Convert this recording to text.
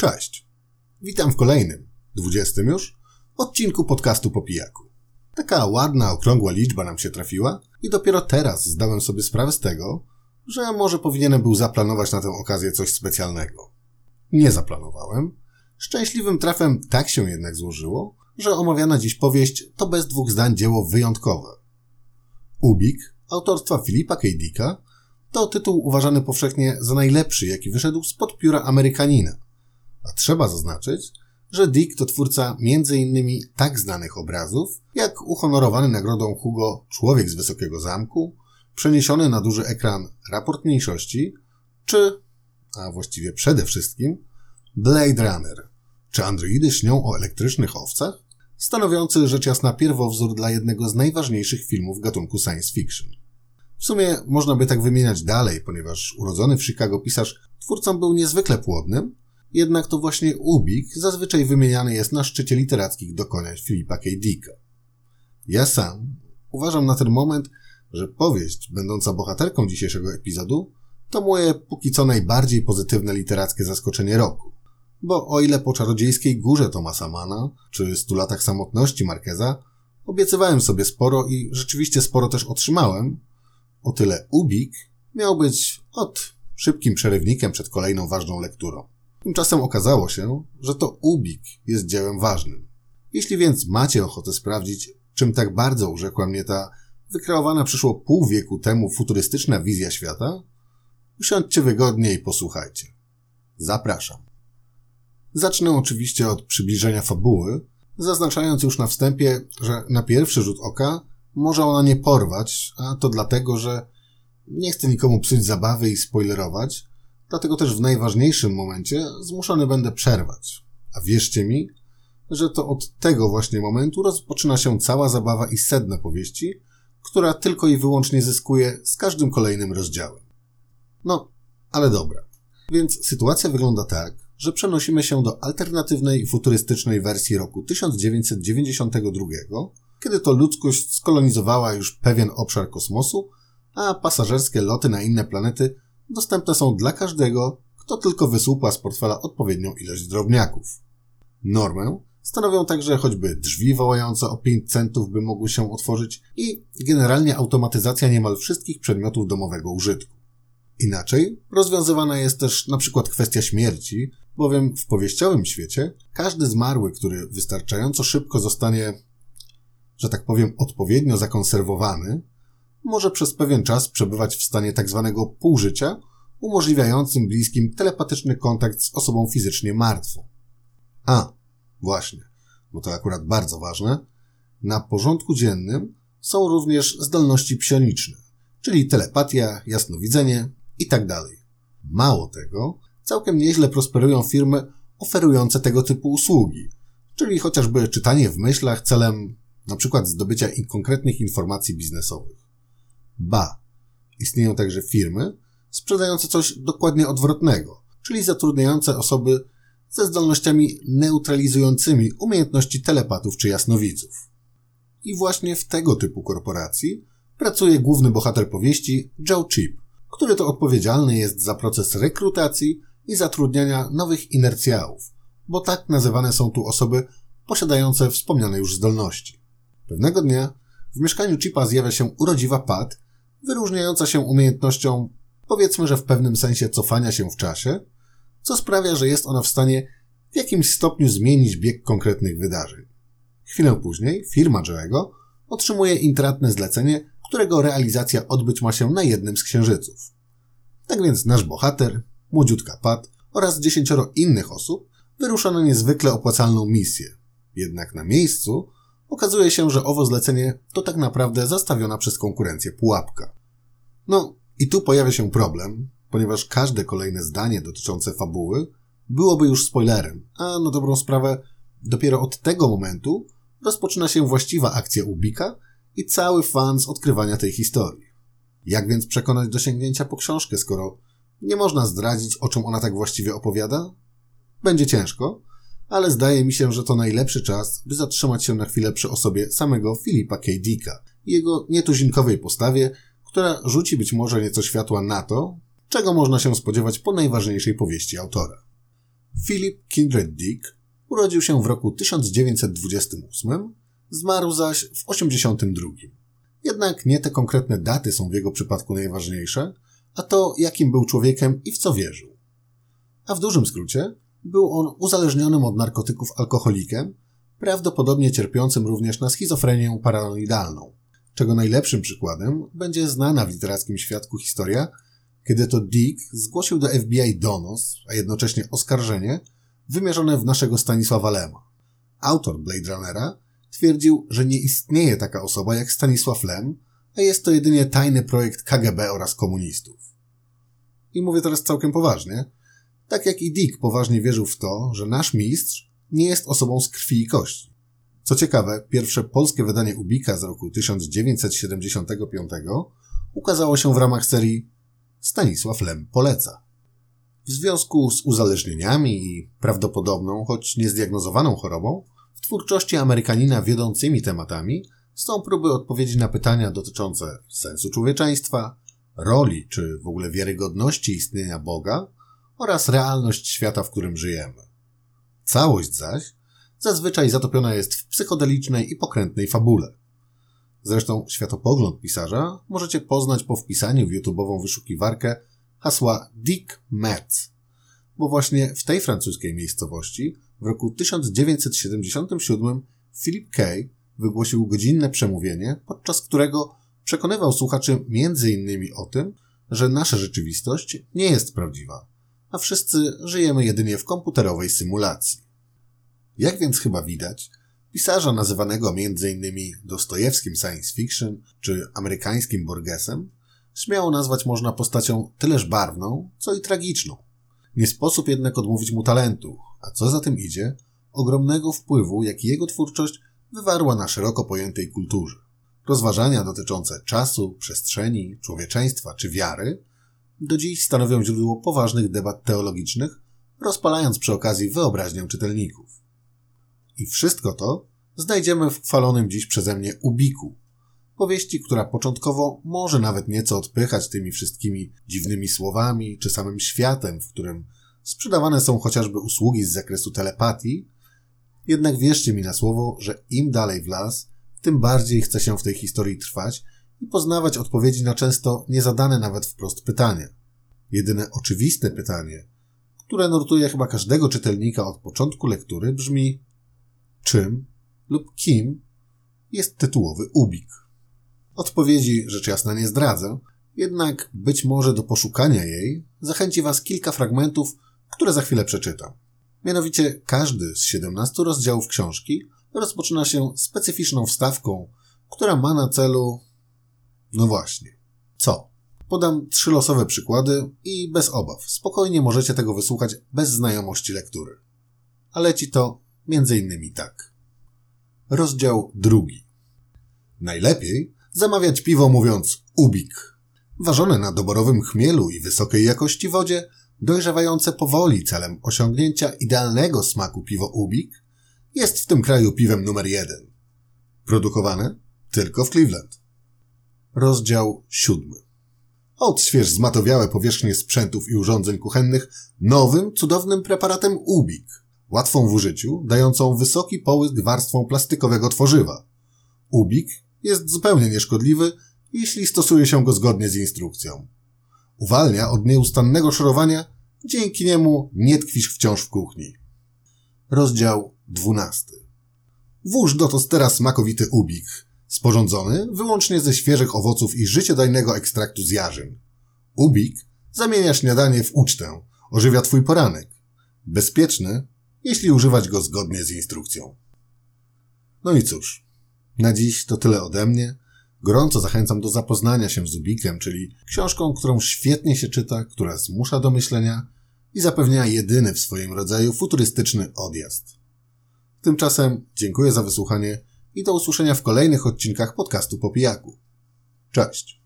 Cześć. Witam w kolejnym, dwudziestym już, odcinku podcastu po pijaku. Taka ładna, okrągła liczba nam się trafiła i dopiero teraz zdałem sobie sprawę z tego, że może powinienem był zaplanować na tę okazję coś specjalnego. Nie zaplanowałem. Szczęśliwym trafem tak się jednak złożyło, że omawiana dziś powieść to bez dwóch zdań dzieło wyjątkowe. Ubik, autorstwa Filipa K. Dicka, to tytuł uważany powszechnie za najlepszy, jaki wyszedł spod pióra Amerykanina. A trzeba zaznaczyć, że Dick to twórca m.in. tak znanych obrazów, jak uhonorowany nagrodą Hugo Człowiek z Wysokiego Zamku, przeniesiony na duży ekran Raport Mniejszości, czy, a właściwie przede wszystkim, Blade Runner. Czy androidy śnią o elektrycznych owcach? Stanowiący rzecz jasna pierwowzór dla jednego z najważniejszych filmów gatunku science fiction. W sumie można by tak wymieniać dalej, ponieważ urodzony w Chicago pisarz twórcą był niezwykle płodnym, jednak to właśnie Ubik zazwyczaj wymieniany jest na szczycie literackich dokonań Filipa K. Dicka. Ja sam uważam na ten moment, że powieść, będąca bohaterką dzisiejszego epizodu, to moje póki co najbardziej pozytywne literackie zaskoczenie roku. Bo o ile po czarodziejskiej górze Tomasa Mana, czy stu latach samotności Markeza, obiecywałem sobie sporo i rzeczywiście sporo też otrzymałem, o tyle Ubik miał być od szybkim przerywnikiem przed kolejną ważną lekturą. Tymczasem okazało się, że to Ubik jest dziełem ważnym. Jeśli więc macie ochotę sprawdzić, czym tak bardzo urzekła mnie ta wykreowana przyszło pół wieku temu futurystyczna wizja świata, usiądźcie wygodnie i posłuchajcie. Zapraszam. Zacznę oczywiście od przybliżenia fabuły, zaznaczając już na wstępie, że na pierwszy rzut oka może ona nie porwać, a to dlatego, że nie chcę nikomu psuć zabawy i spoilerować, dlatego też w najważniejszym momencie zmuszony będę przerwać. A wierzcie mi, że to od tego właśnie momentu rozpoczyna się cała zabawa i sedno powieści, która tylko i wyłącznie zyskuje z każdym kolejnym rozdziałem. No, ale dobra. Więc sytuacja wygląda tak, że przenosimy się do alternatywnej, futurystycznej wersji roku 1992, kiedy to ludzkość skolonizowała już pewien obszar kosmosu, a pasażerskie loty na inne planety dostępne są dla każdego, kto tylko wysłupa z portfela odpowiednią ilość drobniaków. Normę stanowią także choćby drzwi wołające o 5 centów, by mogły się otworzyć i generalnie automatyzacja niemal wszystkich przedmiotów domowego użytku. Inaczej rozwiązywana jest też na przykład kwestia śmierci, bowiem w powieściowym świecie każdy zmarły, który wystarczająco szybko zostanie, że tak powiem, odpowiednio zakonserwowany, może przez pewien czas przebywać w stanie tak zwanego półżycia, umożliwiającym bliskim telepatyczny kontakt z osobą fizycznie martwą. A, właśnie, bo to akurat bardzo ważne, na porządku dziennym są również zdolności psioniczne, czyli telepatia, jasnowidzenie i tak. Mało tego, całkiem nieźle prosperują firmy oferujące tego typu usługi, czyli chociażby czytanie w myślach celem np. zdobycia konkretnych informacji biznesowych. Ba, istnieją także firmy sprzedające coś dokładnie odwrotnego, czyli zatrudniające osoby ze zdolnościami neutralizującymi umiejętności telepatów czy jasnowidzów. I właśnie w tego typu korporacji pracuje główny bohater powieści Joe Chip, który to odpowiedzialny jest za proces rekrutacji i zatrudniania nowych inercjałów, bo tak nazywane są tu osoby posiadające wspomniane już zdolności. Pewnego dnia w mieszkaniu Chipa zjawia się urodziwa Pat, wyróżniająca się umiejętnością, powiedzmy, że w pewnym sensie cofania się w czasie, co sprawia, że jest ona w stanie w jakimś stopniu zmienić bieg konkretnych wydarzeń. Chwilę później firma Joe'ego otrzymuje intratne zlecenie, którego realizacja odbyć ma się na jednym z księżyców. Tak więc nasz bohater, młodziutka Pat oraz dziesięcioro innych osób wyrusza na niezwykle opłacalną misję. Jednak na miejscu okazuje się, że owo zlecenie to tak naprawdę zastawiona przez konkurencję pułapka. No i tu pojawia się problem, ponieważ każde kolejne zdanie dotyczące fabuły byłoby już spoilerem, a na dobrą sprawę dopiero od tego momentu rozpoczyna się właściwa akcja Ubika i cały fan z odkrywania tej historii. Jak więc przekonać do sięgnięcia po książkę, skoro nie można zdradzić, o czym ona tak właściwie opowiada? Będzie ciężko, ale zdaje mi się, że to najlepszy czas, by zatrzymać się na chwilę przy osobie samego Filipa K. Dicka jego nietuzinkowej postawie, która rzuci być może nieco światła na to, czego można się spodziewać po najważniejszej powieści autora. Philip Kindred Dick urodził się w roku 1928, zmarł zaś w 1982. Jednak nie te konkretne daty są w jego przypadku najważniejsze, a to jakim był człowiekiem i w co wierzył. A w dużym skrócie, był on uzależnionym od narkotyków alkoholikiem, prawdopodobnie cierpiącym również na schizofrenię paranoidalną, czego najlepszym przykładem będzie znana w literackim świadku historia, kiedy to Dick zgłosił do FBI donos, a jednocześnie oskarżenie, wymierzone w naszego Stanisława Lema. Autor Blade Runnera twierdził, że nie istnieje taka osoba jak Stanisław Lem, a jest to jedynie tajny projekt KGB oraz komunistów. I mówię teraz całkiem poważnie. Tak jak i Dick poważnie wierzył w to, że nasz mistrz nie jest osobą z krwi i kości. Co ciekawe, pierwsze polskie wydanie Ubika z roku 1975 ukazało się w ramach serii Stanisław Lem poleca. W związku z uzależnieniami i prawdopodobną, choć niezdiagnozowaną chorobą, w twórczości Amerykanina wiodącymi tematami są próby odpowiedzi na pytania dotyczące sensu człowieczeństwa, roli czy w ogóle wiarygodności istnienia Boga oraz realność świata, w którym żyjemy. Całość zaś zazwyczaj zatopiona jest w psychodelicznej i pokrętnej fabule. Zresztą światopogląd pisarza możecie poznać po wpisaniu w YouTube'ową wyszukiwarkę hasła Dick Metz, bo właśnie w tej francuskiej miejscowości w roku 1977 Philip Kay wygłosił godzinne przemówienie, podczas którego przekonywał słuchaczy innymi o tym, że nasza rzeczywistość nie jest prawdziwa, a wszyscy żyjemy jedynie w komputerowej symulacji. Jak więc chyba widać, pisarza nazywanego m.in. Dostojewskim science fiction czy amerykańskim Borgesem, śmiało nazwać można postacią tyleż barwną, co i tragiczną. Nie sposób jednak odmówić mu talentu, a co za tym idzie, ogromnego wpływu, jaki jego twórczość wywarła na szeroko pojętej kulturze. Rozważania dotyczące czasu, przestrzeni, człowieczeństwa czy wiary do dziś stanowią źródło poważnych debat teologicznych, rozpalając przy okazji wyobraźnię czytelników. I wszystko to znajdziemy w chwalonym dziś przeze mnie Ubiku, powieści, która początkowo może nawet nieco odpychać tymi wszystkimi dziwnymi słowami czy samym światem, w którym sprzedawane są chociażby usługi z zakresu telepatii, jednak wierzcie mi na słowo, że im dalej w las, tym bardziej chce się w tej historii trwać i poznawać odpowiedzi na często niezadane nawet wprost pytania. Jedyne oczywiste pytanie, które nurtuje chyba każdego czytelnika od początku lektury, brzmi: czym lub kim jest tytułowy ubik? Odpowiedzi rzecz jasna nie zdradzę, jednak być może do poszukania jej zachęci Was kilka fragmentów, które za chwilę przeczytam. Mianowicie każdy z 17 rozdziałów książki rozpoczyna się specyficzną wstawką, która ma na celu. No właśnie. Co? Podam trzy losowe przykłady i bez obaw. Spokojnie możecie tego wysłuchać bez znajomości lektury. A leci to między innymi tak. Rozdział drugi. Najlepiej zamawiać piwo mówiąc ubik. Ważone na doborowym chmielu i wysokiej jakości wodzie, dojrzewające powoli celem osiągnięcia idealnego smaku piwo ubik, jest w tym kraju piwem numer jeden. Produkowane tylko w Cleveland. Rozdział siódmy. Odśwież zmatowiałe powierzchnie sprzętów i urządzeń kuchennych nowym, cudownym preparatem Ubik, łatwą w użyciu, dającą wysoki połysk warstwą plastikowego tworzywa. Ubik jest zupełnie nieszkodliwy, jeśli stosuje się go zgodnie z instrukcją. Uwalnia od nieustannego szorowania, dzięki niemu nie tkwisz wciąż w kuchni. Rozdział 12. Włóż do tostera smakowity ubik, sporządzony wyłącznie ze świeżych owoców i życiodajnego ekstraktu z jarzyn. Ubik zamienia śniadanie w ucztę, ożywia twój poranek. Bezpieczny, jeśli używać go zgodnie z instrukcją. No i cóż, na dziś to tyle ode mnie. Gorąco zachęcam do zapoznania się z Ubikiem, czyli książką, którą świetnie się czyta, która zmusza do myślenia i zapewnia jedyny w swoim rodzaju futurystyczny odjazd. Tymczasem dziękuję za wysłuchanie i do usłyszenia w kolejnych odcinkach podcastu po pijaku. Cześć!